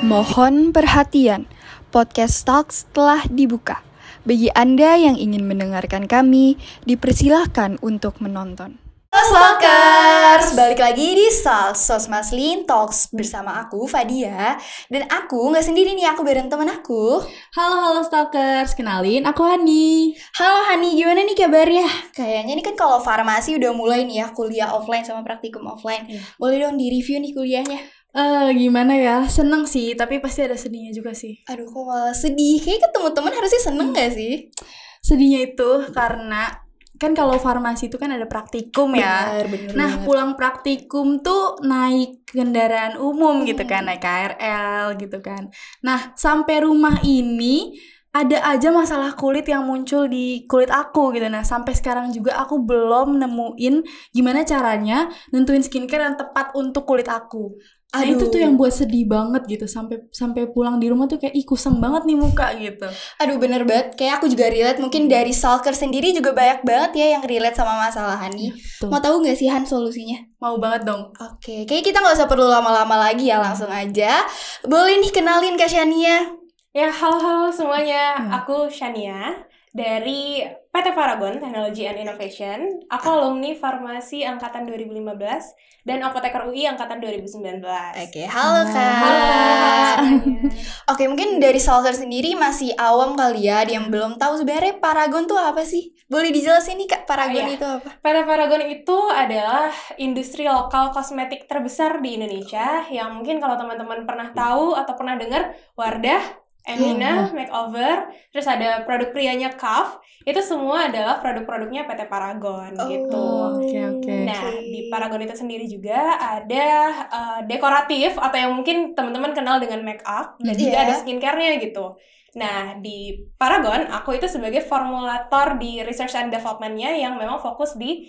Mohon perhatian, podcast Talks telah dibuka. Bagi Anda yang ingin mendengarkan kami, dipersilahkan untuk menonton. Halo Stalkers, balik lagi di Sal Sosmaslin Talks bersama aku Fadia dan aku nggak sendiri nih aku bareng teman aku. Halo halo stalkers, kenalin aku Hani. Halo Hani, gimana nih kabarnya? Kayaknya nih kan kalau farmasi udah mulai nih ya kuliah offline sama praktikum offline. Iya. Boleh dong di review nih kuliahnya. Eh gimana ya? Seneng sih, tapi pasti ada sedihnya juga sih. Aduh kok malah sedih. Kayak ketemu temen harusnya seneng gak sih? Sedihnya itu karena kan kalau farmasi itu kan ada praktikum ya. Bener, bener Nah, pulang praktikum tuh naik kendaraan umum gitu Hmm. kan, naik KRL gitu kan. Nah, sampai rumah ini ada aja masalah kulit yang muncul di kulit aku gitu. Nah, sampai sekarang juga aku belum nemuin gimana caranya nentuin skincare yang tepat untuk kulit aku. Nah, itu tuh yang buat sedih banget gitu. Sampai sampai pulang di rumah tuh kayak ih kusam banget nih muka gitu. Aduh bener banget, kayak aku juga relate Mungkin dari Stalker sendiri juga banyak banget ya yang relate sama masalah Hani Tuh. Mau tahu gak sih Han solusinya? Mau banget dong. Oke, kayaknya kita nggak usah perlu lama-lama lagi ya, langsung aja. Boleh nih kenalin Kak Shania. Ya, halo-halo semuanya. Hmm. Aku Shania dari PT Paragon Technology and Innovation. Aku alumni farmasi angkatan 2015 dan apoteker UI angkatan 2019. Oke, halo Kak. Halo. Oke, mungkin dari Stalker sendiri masih awam kali ya, dia yang belum tahu sebenarnya Paragon tuh apa sih? Boleh dijelasin nih Kak, Paragon Oh, iya. itu apa? PT Paragon itu adalah industri lokal kosmetik terbesar di Indonesia yang mungkin kalau teman-teman pernah tahu atau pernah dengar Wardah, Emina, Makeover, terus ada produk prianya Kaf, itu semua adalah produk-produknya PT Paragon gitu. Oh, Oke, oke. Nah, oke. di Paragon itu sendiri juga ada uh, dekoratif atau yang mungkin teman-teman kenal dengan make up dan juga Iya. ada skincare-nya gitu. Nah, di Paragon aku itu sebagai formulator di research and development-nya yang memang fokus di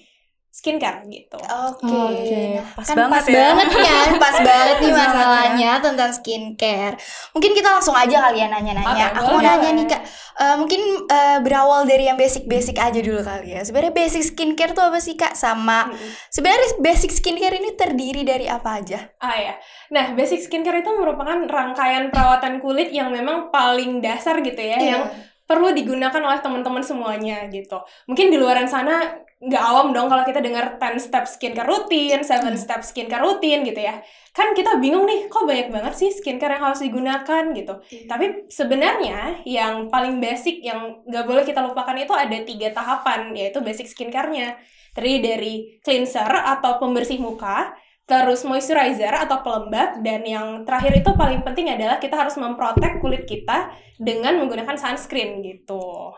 skincare gitu. Oke, Oke, Nah, pas kan banget pas ya. banget kan, pas banget nih masalahnya tentang skincare. Mungkin kita langsung aja kali ya nanya-nanya. Oke, Aku mau nanya nih kak, Eh, mungkin eh, berawal dari yang basic-basic aja dulu kali ya. Sebenarnya basic skincare tuh apa sih kak? Sama Mm-mm. sebenarnya basic skincare ini terdiri dari apa aja? Ah ya. Nah, basic skincare itu merupakan rangkaian perawatan kulit yang memang paling dasar gitu ya, Iya. yang perlu digunakan oleh teman-teman semuanya gitu. Mungkin di luaran sana nggak awam dong kalau kita dengar 10 step skincare rutin, 7 step skincare rutin gitu ya. Kan kita bingung nih, kok banyak banget sih skincare yang harus digunakan gitu. Tapi sebenarnya yang paling basic yang nggak boleh kita lupakan itu ada tiga tahapan, yaitu basic skincare-nya. Terdiri dari cleanser atau pembersih muka, terus moisturizer atau pelembab, dan yang terakhir itu paling penting adalah kita harus memprotek kulit kita dengan menggunakan sunscreen gitu.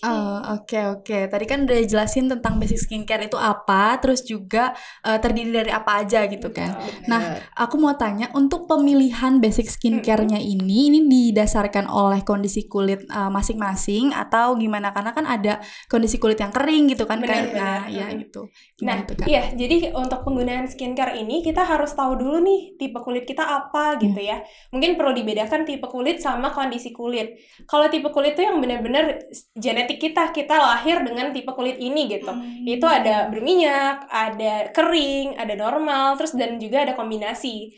Oh, oke oke. Tadi kan udah jelasin tentang basic skincare itu apa, terus juga eh, terdiri dari apa aja gitu kan. Nah, aku mau tanya untuk pemilihan basic skincare-nya ini ini didasarkan oleh kondisi kulit eh, masing-masing atau gimana? Karena kan ada kondisi kulit yang kering gitu kan Benar, kayak nah, ya Mm. itu. Nah, Gimana tuh, Kak? iya, jadi untuk penggunaan skincare ini kita harus tahu dulu nih tipe kulit kita apa gitu ya. Mungkin perlu dibedakan tipe kulit sama kondisi kulit. Kalau tipe kulit itu yang benar-benar genetik kita, kita lahir dengan tipe kulit ini gitu. Hmm. Itu ada berminyak, ada kering, ada normal, terus dan juga ada kombinasi.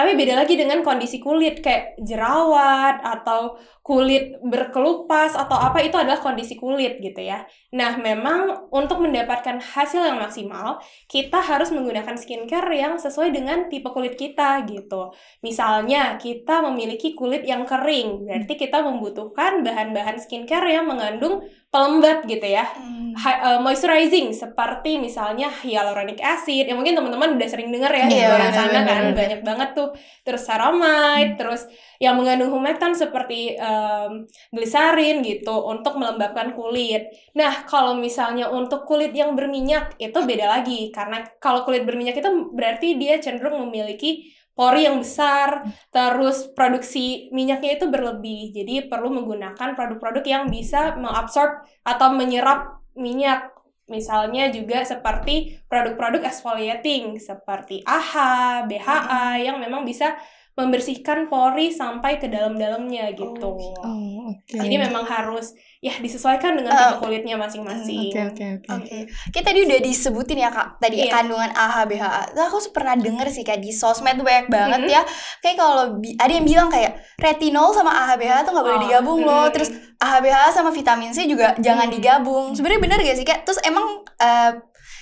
Tapi beda lagi dengan kondisi kulit kayak jerawat atau kulit berkelupas atau apa itu adalah kondisi kulit gitu ya. Nah, memang untuk mendapatkan hasil yang maksimal, kita harus menggunakan skincare yang sesuai dengan tipe kulit kita gitu. Misalnya, kita memiliki kulit yang kering, berarti kita membutuhkan bahan-bahan skincare yang mengandung pelembab gitu ya. Hmm. Hi- uh, moisturizing seperti misalnya hyaluronic acid yang mungkin teman-teman udah sering dengar ya di Iya, luar sana benar, kan benar. banyak banget tuh terus ceramide terus yang mengandung humectant seperti um, gliserin gitu untuk melembabkan kulit. Nah kalau misalnya untuk kulit yang berminyak itu beda lagi karena kalau kulit berminyak itu berarti dia cenderung memiliki pori yang besar, terus produksi minyaknya itu berlebih. Jadi perlu menggunakan produk-produk yang bisa mengabsorb atau menyerap minyak. Misalnya juga seperti produk-produk exfoliating seperti AHA, BHA yang memang bisa membersihkan pori sampai ke dalam-dalamnya gitu. Oh, oke. Jadi memang harus ya disesuaikan dengan Uh, tipe kulitnya masing-masing. Oke, oke, oke. Oke, kita tadi udah disebutin ya kak, tadi Iya. kandungan AHA BHA. Nah, aku pernah denger sih kayak di sosmed tuh banyak banget Mhm. ya. Kayak kalau ada yang bilang kayak retinol sama AHA BHA tuh nggak boleh Oh, digabung loh. mhm. Terus AHA BHA sama vitamin C juga jangan Mhm. digabung. Sebenarnya bener gak sih kak? Terus emang eh,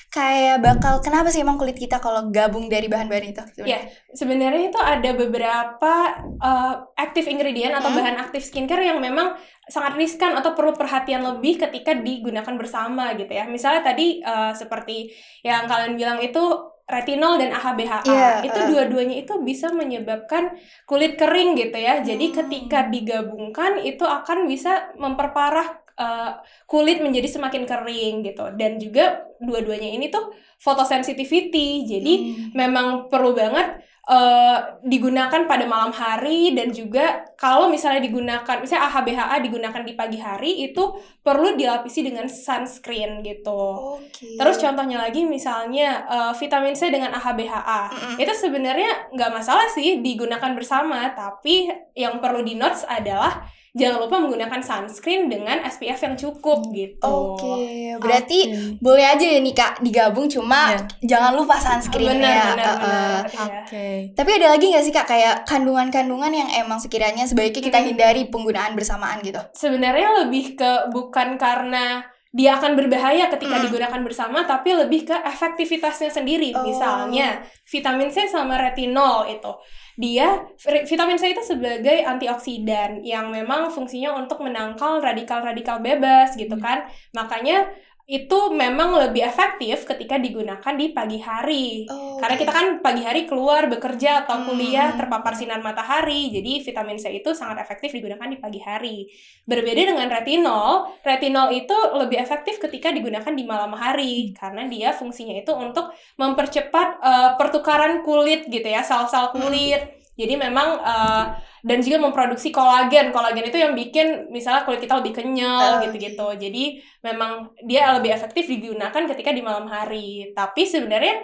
kayak bakal kenapa sih emang kulit kita kalau gabung dari bahan-bahan itu? sebenarnya? Iya. Sebenarnya itu ada beberapa uh, active ingredient atau Hmm. bahan aktif skincare yang memang sangat riskan atau perlu perhatian lebih ketika digunakan bersama gitu ya. Misalnya tadi uh, seperti yang kalian bilang itu retinol dan AHA BHA. Iya, itu uh. dua-duanya itu bisa menyebabkan kulit kering gitu ya. Jadi Hmm. ketika digabungkan itu akan bisa memperparah uh, kulit menjadi semakin kering gitu. Dan juga dua-duanya ini tuh photosensitivity. Jadi Hmm. memang perlu banget eh, digunakan pada malam hari dan juga kalau misalnya digunakan misalnya AHA BHA digunakan di pagi hari itu perlu dilapisi dengan sunscreen gitu. Oke. Terus contohnya lagi misalnya eh, vitamin C dengan AHA BHA Mm-mm. itu sebenarnya nggak masalah sih digunakan bersama tapi yang perlu di notes adalah jangan lupa menggunakan sunscreen dengan SPF yang cukup gitu. Oke, berarti Oke. boleh aja ya nih kak digabung, cuma Iya. jangan lupa sunscreen benar, ya. benar, Uh, benar. Oke. Tapi ada lagi nggak sih kak kayak kandungan-kandungan yang emang sekiranya sebaiknya kita Hmm. hindari penggunaan bersamaan gitu? sebenarnya lebih ke bukan karena dia akan berbahaya ketika Mm. digunakan bersama tapi lebih ke efektivitasnya sendiri Oh. misalnya vitamin C sama retinol itu dia vi- vitamin C itu sebagai antioksidan yang memang fungsinya untuk menangkal radikal-radikal bebas gitu Hmm. kan makanya itu memang lebih efektif ketika digunakan di pagi hari karena kita kan pagi hari keluar bekerja atau Hmm. kuliah terpapar sinar matahari, jadi vitamin C itu sangat efektif digunakan di pagi hari. Berbeda dengan retinol, retinol itu lebih efektif ketika digunakan di malam hari karena dia fungsinya itu untuk mempercepat eh, pertukaran kulit gitu ya, sel-sel kulit. Jadi memang eh, dan juga memproduksi kolagen. Kolagen itu yang bikin misalnya kulit kita lebih kenyal Oh, gitu-gitu. Jadi memang dia lebih efektif digunakan ketika di malam hari. Tapi sebenarnya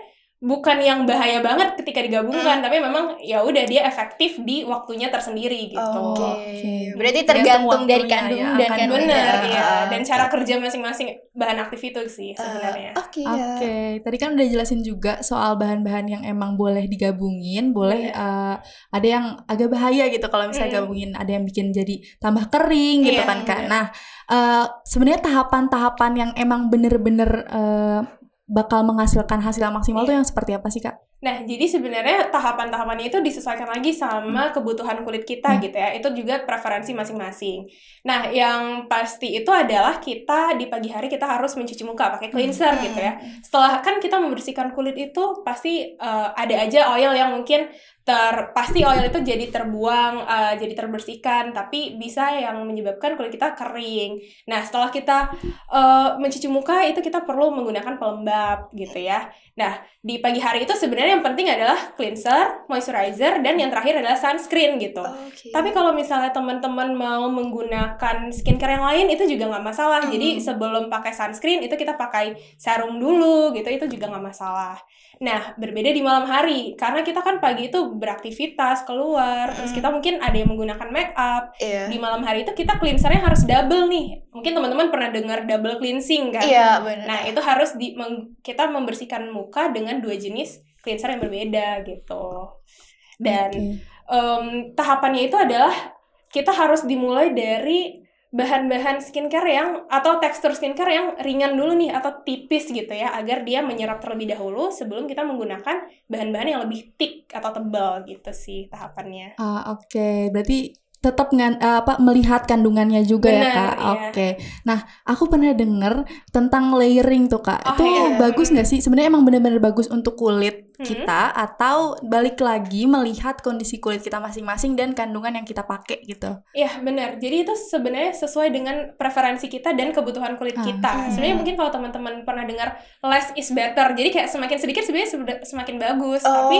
bukan yang bahaya banget ketika digabungkan, tapi memang ya udah dia efektif di waktunya tersendiri gitu. Oke. Oke. Berarti Tergantung dari kandung ya, dan akan kandungan. Bener, Iya, ya. Ah, Dan cara kerja masing-masing bahan aktif itu sih Ah, sebenarnya. Oke ya. Oke, tadi kan udah jelasin juga soal bahan-bahan yang emang boleh digabungin, boleh eh, ada yang agak bahaya gitu kalau misalnya Mm. gabungin, ada yang bikin jadi tambah kering gitu Iya, kan Kak. iya. Nah, eh, sebenarnya tahapan-tahapan yang emang bener-bener eh, bakal menghasilkan hasil maksimal Iya. tuh yang seperti apa sih Kak? Nah, jadi sebenarnya tahapan-tahapannya itu disesuaikan lagi sama kebutuhan kulit kita Hmm. gitu ya. Itu juga preferensi masing-masing. Nah, yang pasti itu adalah kita di pagi hari kita harus mencuci muka pakai cleanser Hmm. gitu ya. Setelah kan kita membersihkan kulit itu pasti eh, ada aja oil yang mungkin ter pasti oil itu jadi terbuang, eh, jadi terbersihkan, tapi bisa yang menyebabkan kulit kita kering. Nah, setelah kita eh, mencuci muka itu kita perlu menggunakan pelembab gitu ya. Nah, di pagi hari itu sebenarnya yang penting adalah cleanser, moisturizer, dan yang terakhir adalah sunscreen gitu. Oke. Tapi kalau misalnya teman-teman mau menggunakan skincare yang lain itu juga nggak masalah. Hmm. Jadi sebelum pakai sunscreen itu kita pakai serum dulu gitu itu juga nggak masalah. Nah berbeda di malam hari karena kita kan pagi itu beraktivitas keluar terus Hmm. kita mungkin ada yang menggunakan make up Iya. di malam hari itu kita cleansernya harus double nih. Mungkin teman-teman pernah dengar double cleansing kan? Iya benar. Nah, itu harus di meng- kita membersihkan muka dengan dua jenis cleanser yang berbeda gitu. Dan Oke. em, tahapannya itu adalah kita harus dimulai dari bahan-bahan skincare yang atau tekstur skincare yang ringan dulu nih atau tipis gitu ya agar dia menyerap terlebih dahulu sebelum kita menggunakan bahan-bahan yang lebih thick atau tebal gitu sih tahapannya. Ah, Oke, berarti tetap ngan, eh, apa melihat kandungannya juga ya Benar, kak. iya. Oke. Nah, aku pernah denger tentang layering tuh kak. Oh, itu iya. bagus nggak sih? Sebenarnya emang benar-benar bagus untuk kulit Mhm. kita atau balik lagi melihat kondisi kulit kita masing-masing dan kandungan yang kita pakai gitu. Iya benar. Jadi itu sebenarnya sesuai dengan preferensi kita dan kebutuhan kulit Ah, kita. hmm. Sebenarnya mungkin kalau teman-teman pernah dengar less is better. Jadi kayak semakin sedikit sebenarnya sebe- semakin bagus. Oh. Tapi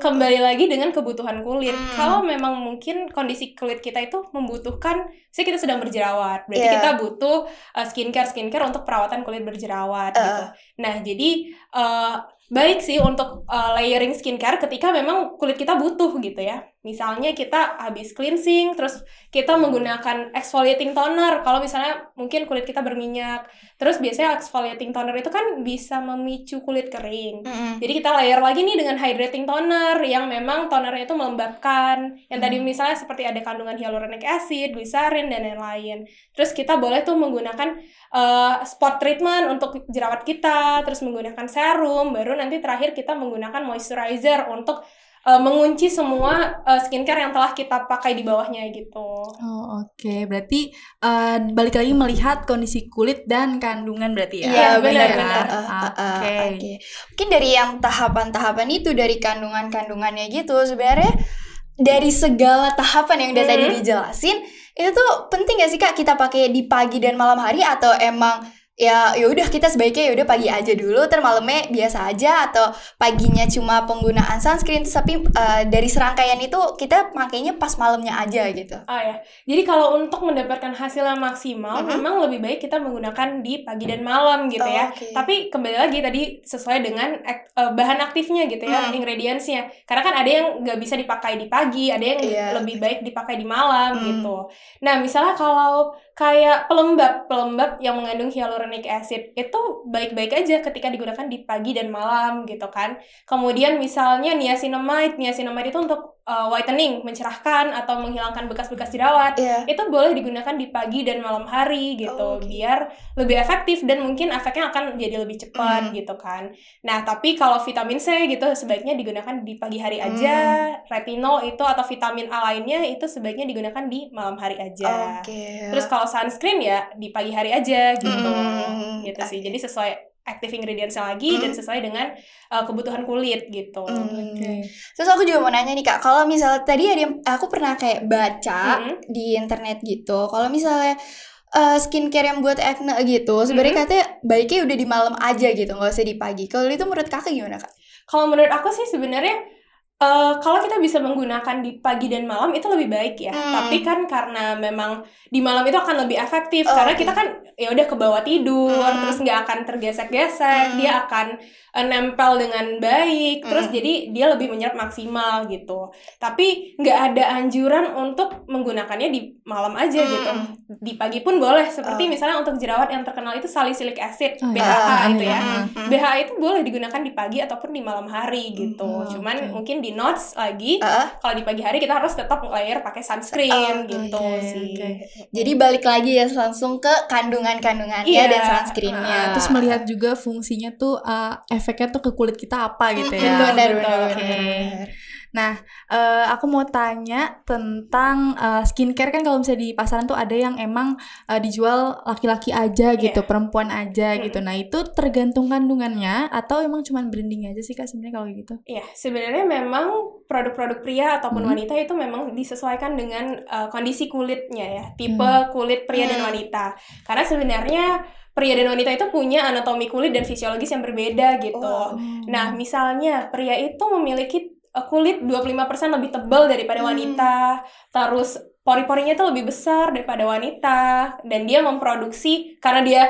kembali lagi dengan kebutuhan kulit. Hmm. Kalau memang mungkin kondisi kulit kita itu membutuhkan, saya kita sedang berjerawat. Berarti Iya. kita butuh uh, skincare skincare untuk perawatan kulit berjerawat Uh. gitu. Nah jadi uh, baik sih untuk uh, layering skincare ketika memang kulit kita butuh gitu ya. Misalnya kita habis cleansing, terus kita menggunakan exfoliating toner. Kalau misalnya mungkin kulit kita berminyak, terus biasanya exfoliating toner itu kan bisa memicu kulit kering. Mm-mm. Jadi kita layer lagi nih dengan hydrating toner yang memang tonernya itu melembabkan. Yang tadi misalnya seperti ada kandungan hyaluronic acid, glycerin dan lain-lain. Terus kita boleh tuh menggunakan uh, spot treatment untuk jerawat kita, terus menggunakan serum, baru nanti terakhir kita menggunakan moisturizer untuk uh, mengunci semua uh, skincare yang telah kita pakai di bawahnya gitu. Oh, oke. Berarti eh, balik lagi melihat kondisi kulit dan kandungan berarti ya. Iya benar. Uh, uh, uh, Oke. Oke. Mungkin dari yang tahapan-tahapan itu dari kandungan-kandungannya gitu sebenarnya dari segala tahapan yang udah tadi Mhm. dijelasin itu tuh penting gak sih kak kita pakai di pagi dan malam hari atau emang ya ya udah kita sebaiknya ya udah pagi aja dulu ter malamnya biasa aja atau paginya cuma penggunaan sunscreen tapi eh, dari serangkaian itu kita makainya pas malamnya aja gitu. Ah ya, jadi kalau untuk mendapatkan hasil yang maksimal, Mhm. memang lebih baik kita menggunakan di pagi dan malam gitu Oh, ya. oke. Tapi kembali lagi tadi sesuai dengan ak- eh, bahan aktifnya gitu ya, Hmm. ingredientsnya. Karena kan ada yang nggak bisa dipakai di pagi, ada yang Iya. lebih baik dipakai di malam Hmm. gitu. Nah, misalnya kalau kayak pelembab, pelembab yang mengandung hyaluronic acid itu baik-baik aja ketika digunakan di pagi dan malam gitu kan. Kemudian misalnya niacinamide, niacinamide itu untuk uh, whitening, mencerahkan atau menghilangkan bekas-bekas jerawat. Iya. Itu boleh digunakan di pagi dan malam hari gitu, Oh, oke. biar lebih efektif dan mungkin efeknya akan jadi lebih cepat Hmm. gitu kan. Nah, tapi kalau vitamin C gitu sebaiknya digunakan di pagi hari aja. Hmm. Retinol itu atau vitamin A lainnya itu sebaiknya digunakan di malam hari aja. Oke. Terus kalau sunscreen ya di pagi hari aja gitu. Hmm. Gitu sih. Jadi sesuai active ingredients lagi dan Hmm. sesuai dengan uh, kebutuhan kulit gitu. Hmm. Oke. Terus aku juga mau nanya nih kak, kalau misalnya tadi ada yang aku pernah kayak baca Mhm. di internet gitu, kalau misalnya eh, skincare yang buat acne gitu, sebenarnya Mhm. katanya baiknya udah di malam aja gitu, nggak usah di pagi. Kalau itu menurut kakak gimana kak? Kalau menurut aku sih sebenarnya eh, kalau kita bisa menggunakan di pagi dan malam itu lebih baik ya. Hmm. Tapi kan karena memang di malam itu akan lebih efektif Oh, karena kita kan ya udah ke bawah tidur, Hmm. terus nggak akan tergesek-gesek, Hmm. dia akan eh, nempel dengan baik, terus Hmm. jadi dia lebih menyerap maksimal gitu. Tapi nggak ada anjuran untuk menggunakannya di malam aja Hmm. gitu. Di pagi pun boleh. Seperti Oh. misalnya untuk jerawat yang terkenal itu salicylic acid, Oh. BHA Ah, itu ya. Hmm. BHA itu boleh digunakan di pagi ataupun di malam hari gitu. Oh, Cuman oke. mungkin di notes lagi Ah, kalau di pagi hari kita harus tetap layer pakai sunscreen Oh, gitu oke, sih. oke. jadi balik lagi ya langsung ke kandungan-kandungannya Iya. dan sunscreennya. Ah. Terus melihat juga fungsinya tuh uh, efeknya tuh ke kulit kita apa gitu Mm-mm, ya. benar, betul. benar, Oke. benar. Nah, eh, aku mau tanya tentang eh, skincare kan kalau misalnya di pasaran tuh ada yang emang eh, dijual laki-laki aja gitu, Iya. perempuan aja gitu. Nah, itu tergantung kandungannya atau emang cuman branding aja sih Kak sebenarnya kalau gitu? Iya, sebenarnya memang produk-produk pria ataupun Hmm. wanita itu memang disesuaikan dengan uh, kondisi kulitnya ya, tipe Hmm. kulit pria dan Hmm. wanita. Karena sebenarnya pria dan wanita itu punya anatomi kulit dan fisiologis yang berbeda gitu. Wow. Nah, misalnya pria itu memiliki uh, kulit 25% lebih tebal daripada Hmm. wanita, terus pori-porinya itu lebih besar daripada wanita, dan dia memproduksi karena dia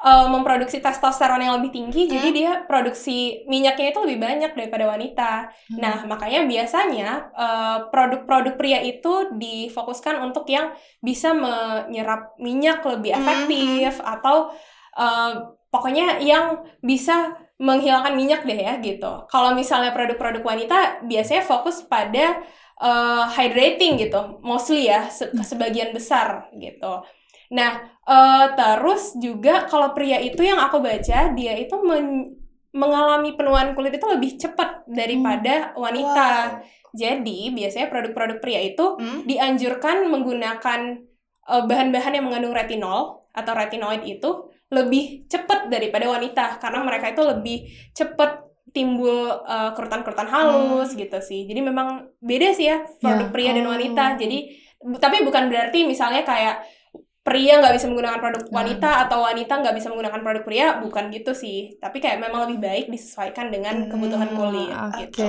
uh, memproduksi testosteron yang lebih tinggi, jadi Hmm. dia produksi minyaknya itu lebih banyak daripada wanita. Hmm. Nah, makanya biasanya uh, produk-produk pria itu difokuskan untuk yang bisa menyerap minyak lebih Hmm. efektif atau uh, pokoknya yang bisa menghilangkan minyak deh ya gitu. Kalau misalnya produk-produk wanita biasanya fokus pada uh, hydrating gitu, mostly ya se- sebagian besar gitu. Nah, uh, terus juga kalau pria itu yang aku baca dia itu men- mengalami penuaan kulit itu lebih cepat daripada wanita. Wow. Jadi biasanya produk-produk pria itu Hmm? dianjurkan menggunakan uh, bahan-bahan yang mengandung retinol atau retinoid itu lebih cepat daripada wanita karena mereka itu lebih cepat timbul uh, kerutan-kerutan halus gitu sih. Jadi memang beda sih ya produk Ya. pria dan Oh. wanita. Jadi bu- tapi bukan berarti misalnya kayak pria nggak bisa menggunakan produk wanita atau wanita nggak bisa menggunakan produk pria bukan gitu sih tapi kayak memang lebih baik disesuaikan dengan kebutuhan kulit Oke. gitu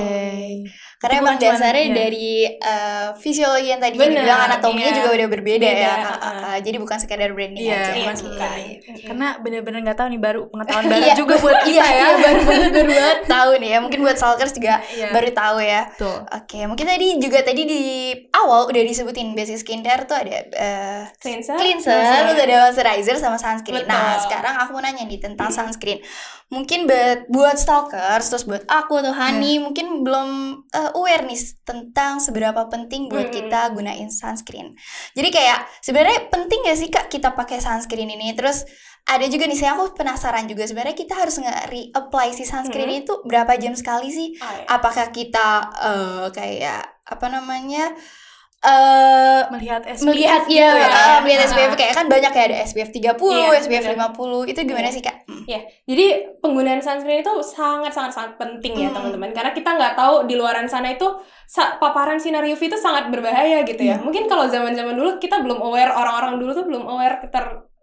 Karena Itu emang dasarnya iya. dari eh, fisiologi yang tadi Bener, dibilang anatominya iya. juga udah berbeda Beda, ya. uh-uh. Ah, ah, jadi bukan sekedar branding Iya, aja. iya Mas, bukan Karena bener-bener nggak tahu nih baru pengetahuan baru Iya, juga buat kita iya, ya. iya, baru banget baru banget tahu nih ya. Mungkin buat stalkers juga Iya. baru tahu ya. Oke, mungkin tadi juga tadi di awal udah disebutin basic skincare tuh ada eh, cleanser cleanser, terus ada moisturizer sama sunscreen. Betul. Nah, sekarang aku mau nanya nih tentang sunscreen. Mungkin buat buat stalkers, terus buat aku atau Hani Iya. mungkin belum eh, aware nih tentang seberapa penting buat Hmm. kita gunain sunscreen. Jadi kayak sebenarnya penting gak sih Kak kita pakai sunscreen ini? Terus ada juga nih saya aku penasaran juga sebenarnya kita harus nge-reapply si sunscreen Hmm. itu berapa jam sekali sih? Oh, iya. Apakah kita eh, kayak apa namanya? Eh Melihat SPF melihat gitu ya, ya. ah, melihat Ah. SPF kayak kan banyak ya ada SPF 30, Iya, SPF benar. 50. Itu gimana Iya. sih, Kak? Hmm. Ya, jadi penggunaan sunscreen itu sangat sangat sangat penting ya Hmm. teman-teman. Karena kita nggak tahu di luaran sana itu paparan sinar UV itu sangat berbahaya gitu ya. Mungkin kalau zaman-zaman dulu kita belum aware, orang-orang dulu tuh belum aware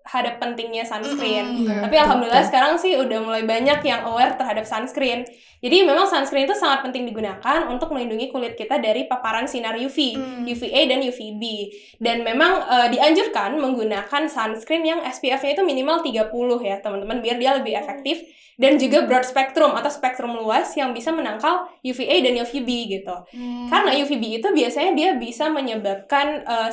terhadap pentingnya sunscreen. Mm-mm. Tapi alhamdulillah sekarang sih udah mulai banyak yang aware terhadap sunscreen. Jadi memang sunscreen itu sangat penting digunakan untuk melindungi kulit kita dari paparan sinar UV, Hmm. UVA dan UVB. Dan memang eh, dianjurkan menggunakan sunscreen yang SPF-nya itu minimal 30 ya, teman-teman, biar dia lebih efektif dan juga broad spectrum atau spektrum luas yang bisa menangkal UVA dan UVB gitu. Hmm. Karena UVB itu biasanya dia bisa menyebabkan uh,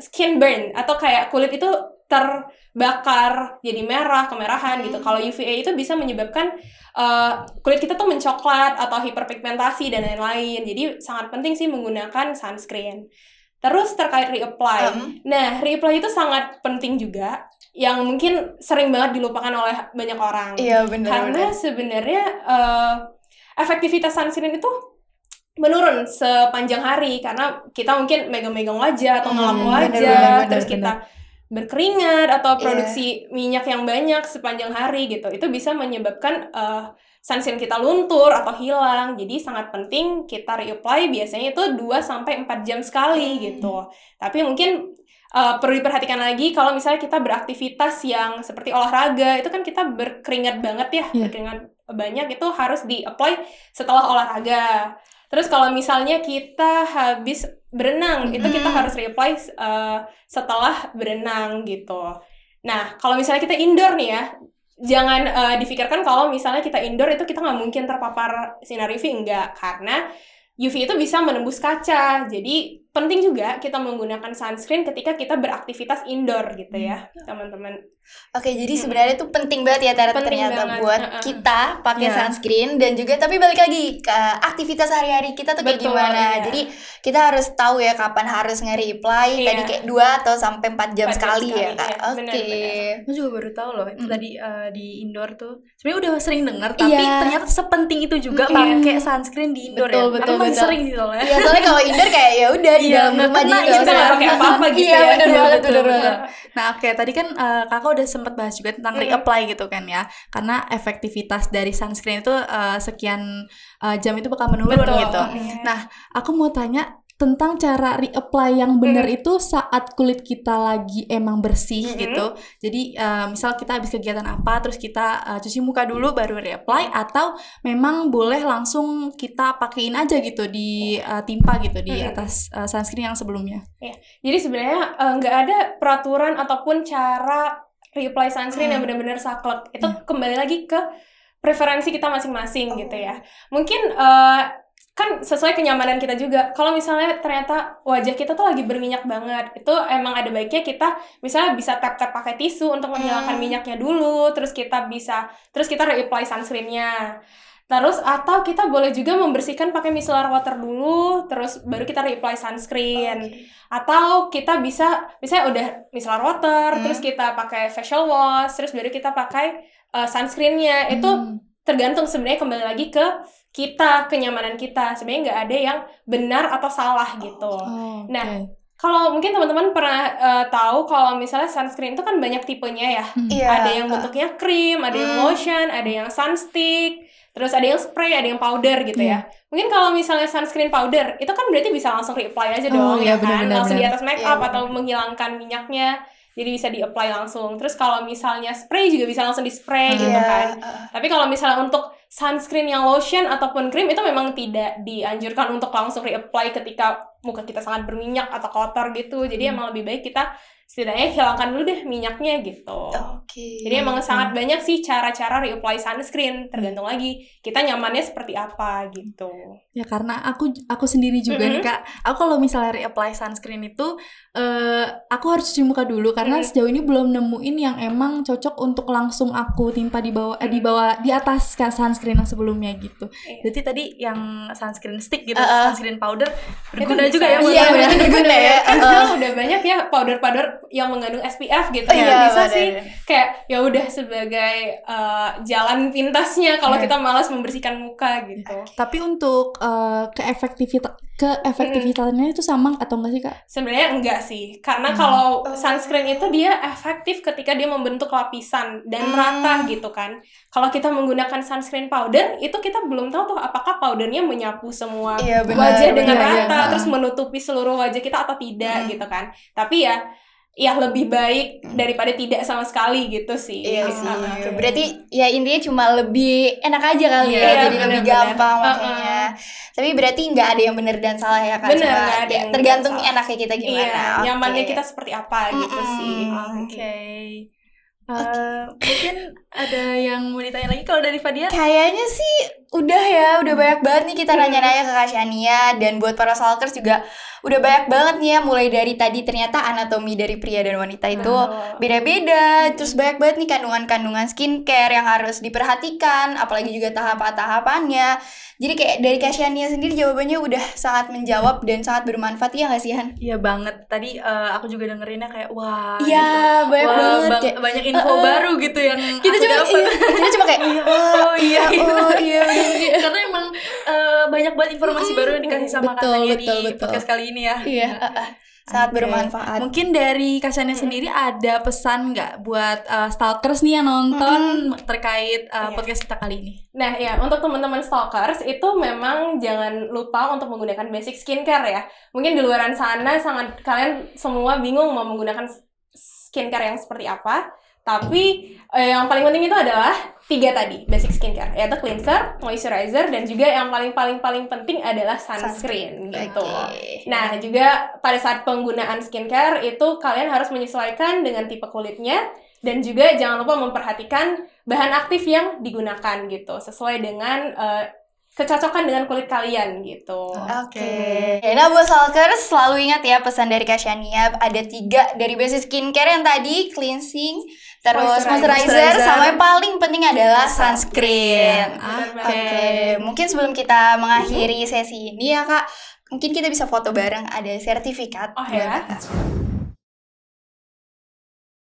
skin burn atau kayak kulit itu terbakar jadi merah kemerahan gitu. Hmm. Kalau UVA itu bisa menyebabkan uh, kulit kita tuh mencoklat atau hiperpigmentasi dan lain-lain. Jadi sangat penting sih menggunakan sunscreen. Terus terkait reapply. Um, Nah, reapply itu sangat penting juga yang mungkin sering banget dilupakan oleh banyak orang. Iya, benar Karena sebenarnya eh, efektivitas sunscreen itu menurun sepanjang hari karena kita mungkin megang-megang wajah atau Hmm, ngelap bener, wajah, bener, bener, terus kita berkeringat atau Iya. produksi minyak yang banyak sepanjang hari gitu. Itu bisa menyebabkan eh, sunscreen kita luntur atau hilang. Jadi sangat penting kita reapply biasanya itu 2 sampai 4 jam sekali Hmm. gitu. Tapi mungkin eh, perlu diperhatikan lagi kalau misalnya kita beraktivitas yang seperti olahraga itu kan kita berkeringat banget ya, Iya. berkeringat banyak itu harus di-apply setelah olahraga. Terus kalau misalnya kita habis berenang, itu kita Mm. harus reapply eh, setelah berenang gitu. Nah, kalau misalnya kita indoor nih ya, jangan eh, difikirkan kalau misalnya kita indoor itu kita nggak mungkin terpapar sinar UV enggak, karena UV itu bisa menembus kaca. Jadi penting juga kita menggunakan sunscreen ketika kita beraktivitas indoor gitu ya, teman-teman. Oke, jadi sebenarnya itu penting banget ya Tara Penting ternyata banget, buat uh-uh. kita pakai Iya. sunscreen dan juga tapi balik lagi ke aktivitas sehari-hari kita tuh kayak Betul, gimana. iya. Jadi kita harus tahu ya kapan harus nge-reply Iya. tadi kayak 2 atau sampai 4 jam 4 jam sekali ya, sekali, Kak. iya, Oke. benar-benar. Aku juga baru tahu loh itu Mm. tadi eh, di indoor tuh. Sebenarnya udah sering dengar tapi Iya. ternyata sepenting itu juga Mm. pakai sunscreen di indoor Betul, ya. betul, Aku betul. sering sih soalnya. Iya, soalnya kalau indoor kayak ya udah di Iya, dalam rumah jadi nggak usah pakai apa-apa gitu Iya, ya. bener Iya, banget, bener betul. banget. Nah, oke, tadi kan eh, kakak udah sempat bahas juga tentang reapply gitu kan ya. Karena efektivitas dari sunscreen itu eh, sekian eh, jam itu bakal menurun Betul. gitu. Nah, aku mau tanya tentang cara reapply yang benar Hmm. itu saat kulit kita lagi emang bersih Mhm. gitu. Jadi eh, misal kita habis kegiatan apa terus kita eh, cuci muka dulu baru reapply atau memang boleh langsung kita pakein aja gitu di eh, timpa gitu di Mhm. atas eh, sunscreen yang sebelumnya. Jadi sebenarnya nggak ada peraturan ataupun cara reapply sunscreen Hmm. yang benar-benar saklek. Itu kembali lagi ke preferensi kita masing-masing gitu ya. Mungkin eh, kan sesuai kenyamanan kita juga. Kalau misalnya ternyata wajah kita tuh lagi berminyak banget, itu emang ada baiknya kita misalnya bisa tap-tap pakai tisu untuk menghilangkan Hmm. minyaknya dulu, terus kita bisa terus kita reapply sunscreennya. Terus atau kita boleh juga membersihkan pakai micellar water dulu, terus baru kita reapply sunscreen atau kita bisa misalnya udah micellar water Hmm. terus kita pakai facial wash terus baru kita pakai uh, sunscreennya itu Hmm. Tergantung sebenarnya kembali lagi ke kita kenyamanan kita sebenarnya nggak ada yang benar atau salah gitu Oh, oke. Nah, kalau mungkin teman-teman pernah uh, tahu kalau misalnya sunscreen itu kan banyak tipenya ya Hmm. Iya. ada yang bentuknya krim ada yang Hmm. lotion ada yang sunstick terus ada yang spray ada yang powder gitu Iya. ya mungkin kalau misalnya sunscreen powder itu kan berarti bisa langsung reapply aja Oh, dong iya, ya kan benar-benar, langsung di atas make Iya, up atau menghilangkan minyaknya jadi bisa di apply langsung. Terus kalau misalnya spray juga bisa langsung di spray gitu Iya, kan uh, tapi kalau misalnya untuk sunscreen yang lotion ataupun krim itu memang tidak dianjurkan untuk langsung reapply ketika muka kita sangat berminyak atau kotor gitu jadi emang lebih baik kita setidaknya hilangkan dulu deh minyaknya gitu Oke. jadi emang sangat banyak sih cara-cara reapply sunscreen tergantung lagi kita nyamannya seperti apa gitu Ya karena aku aku sendiri juga nih Mhm. kak. Aku kalau misalnya reapply sunscreen itu, eh aku harus cuci muka dulu karena Mhm. sejauh ini belum nemuin yang emang cocok untuk langsung aku timpa di bawah eh, di bawah di atas kan sunscreen yang sebelumnya gitu. Iya. Jadi tadi yang sunscreen stick gitu, Uh-uh. sunscreen powder berguna bisa. Juga ya Iya, ya. berarti berguna ya. Uh. sekarang udah banyak ya powder-powder yang mengandung SPF gitu Iya, ya bisa benar. sih kayak ya udah sebagai uh, jalan pintasnya kalau Iya. kita malas membersihkan muka gitu Tapi untuk eh, keefektivitas keefektivitasannya itu sama atau enggak sih kak? Sebenarnya enggak sih, karena Hmm. kalau Oh. sunscreen itu dia efektif ketika dia membentuk lapisan dan Hmm. merata gitu kan. Kalau kita menggunakan sunscreen powder, itu kita belum tahu tuh apakah powdernya menyapu semua Iya, benar, wajah dengan benar, iya, rata, iya. terus menutupi seluruh wajah kita atau tidak Hmm. gitu kan. Tapi ya, ya lebih baik daripada tidak sama sekali gitu sih. Iya sih. Ah. Berarti ya intinya cuma lebih enak aja kali Iya, ya, jadi lebih benar-benar. gampang makanya. Tapi berarti nggak ada yang benar dan salah ya kan? Benar, Cuma nggak ada ya, yang tergantung enaknya kita gimana. Iya, Oke. nyamannya kita seperti apa gitu Mm-mm. sih. Oke. Eh, mungkin ada yang mau ditanya lagi kalau dari Fadia? Kayaknya sih udah ya, udah banyak banget nih kita nanya-nanya ke Kak Shania dan buat para stalkers juga udah banyak banget nih ya mulai dari tadi ternyata anatomi dari pria dan wanita itu beda-beda terus banyak banget nih kandungan-kandungan skincare yang harus diperhatikan apalagi juga tahap-tahapannya jadi kayak dari Kak Shania sendiri jawabannya udah sangat menjawab dan sangat bermanfaat ya nggak sih Han? Iya banget. Tadi eh, aku juga dengerinnya kayak wah. Iya gitu. banyak Wah, banget bang- kayak banyak info Uh-uh. baru gitu yang kita cuma iya, kita cuma kayak oh iya. oh iya bener. Karena emang eh, banyak banget informasi baru yang dikasih sama Betul, katanya betul, di betul. podcast kali ini ya. iya uh, uh, sangat Oke. bermanfaat Mungkin dari Kasannya sendiri ada pesan nggak buat eh, stalkers nih yang nonton terkait eh, Iya. podcast kita kali ini? Nah ya, untuk teman-teman stalkers itu memang jangan lupa untuk menggunakan basic skincare ya. Mungkin di luaran sana sangat kalian semua bingung mau menggunakan skincare yang seperti apa. Tapi eh, yang paling penting itu adalah tiga tadi basic skincare, yaitu cleanser, moisturizer, dan juga yang paling paling paling penting adalah sunscreen gitu. Oke. Nah, juga pada saat penggunaan skincare itu kalian harus menyesuaikan dengan tipe kulitnya dan juga jangan lupa memperhatikan bahan aktif yang digunakan gitu, sesuai dengan eh, kecocokan dengan kulit kalian gitu. Oke. Nah, buat selalu ingat ya pesan dari Kak Shania ada tiga dari basic skincare yang tadi cleansing, terus Moisturizer. moisturizer, sama yang paling penting adalah sunscreen. Oke. banget. Oke, mungkin sebelum kita mengakhiri sesi ini ya Kak, mungkin kita bisa foto bareng ada sertifikat. Oh ya.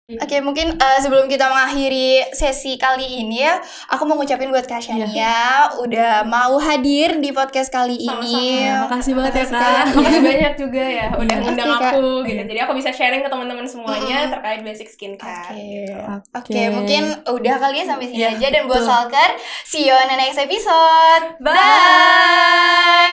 Oke, mungkin eh, sebelum kita mengakhiri sesi kali ini ya, aku mau ngucapin buat Kak Shania udah mau hadir di podcast kali ini. Ya, makasih banget ya Makasih, kak. Makasih banyak juga ya udah ngundang aku gitu. Jadi aku bisa sharing ke teman-teman semuanya Mm-mm. terkait basic skincare. Oke. gitu. Oke, mungkin udah kali ya sampai sini Iya, aja dan buat betul. Stalker, see you on the next episode. Bye.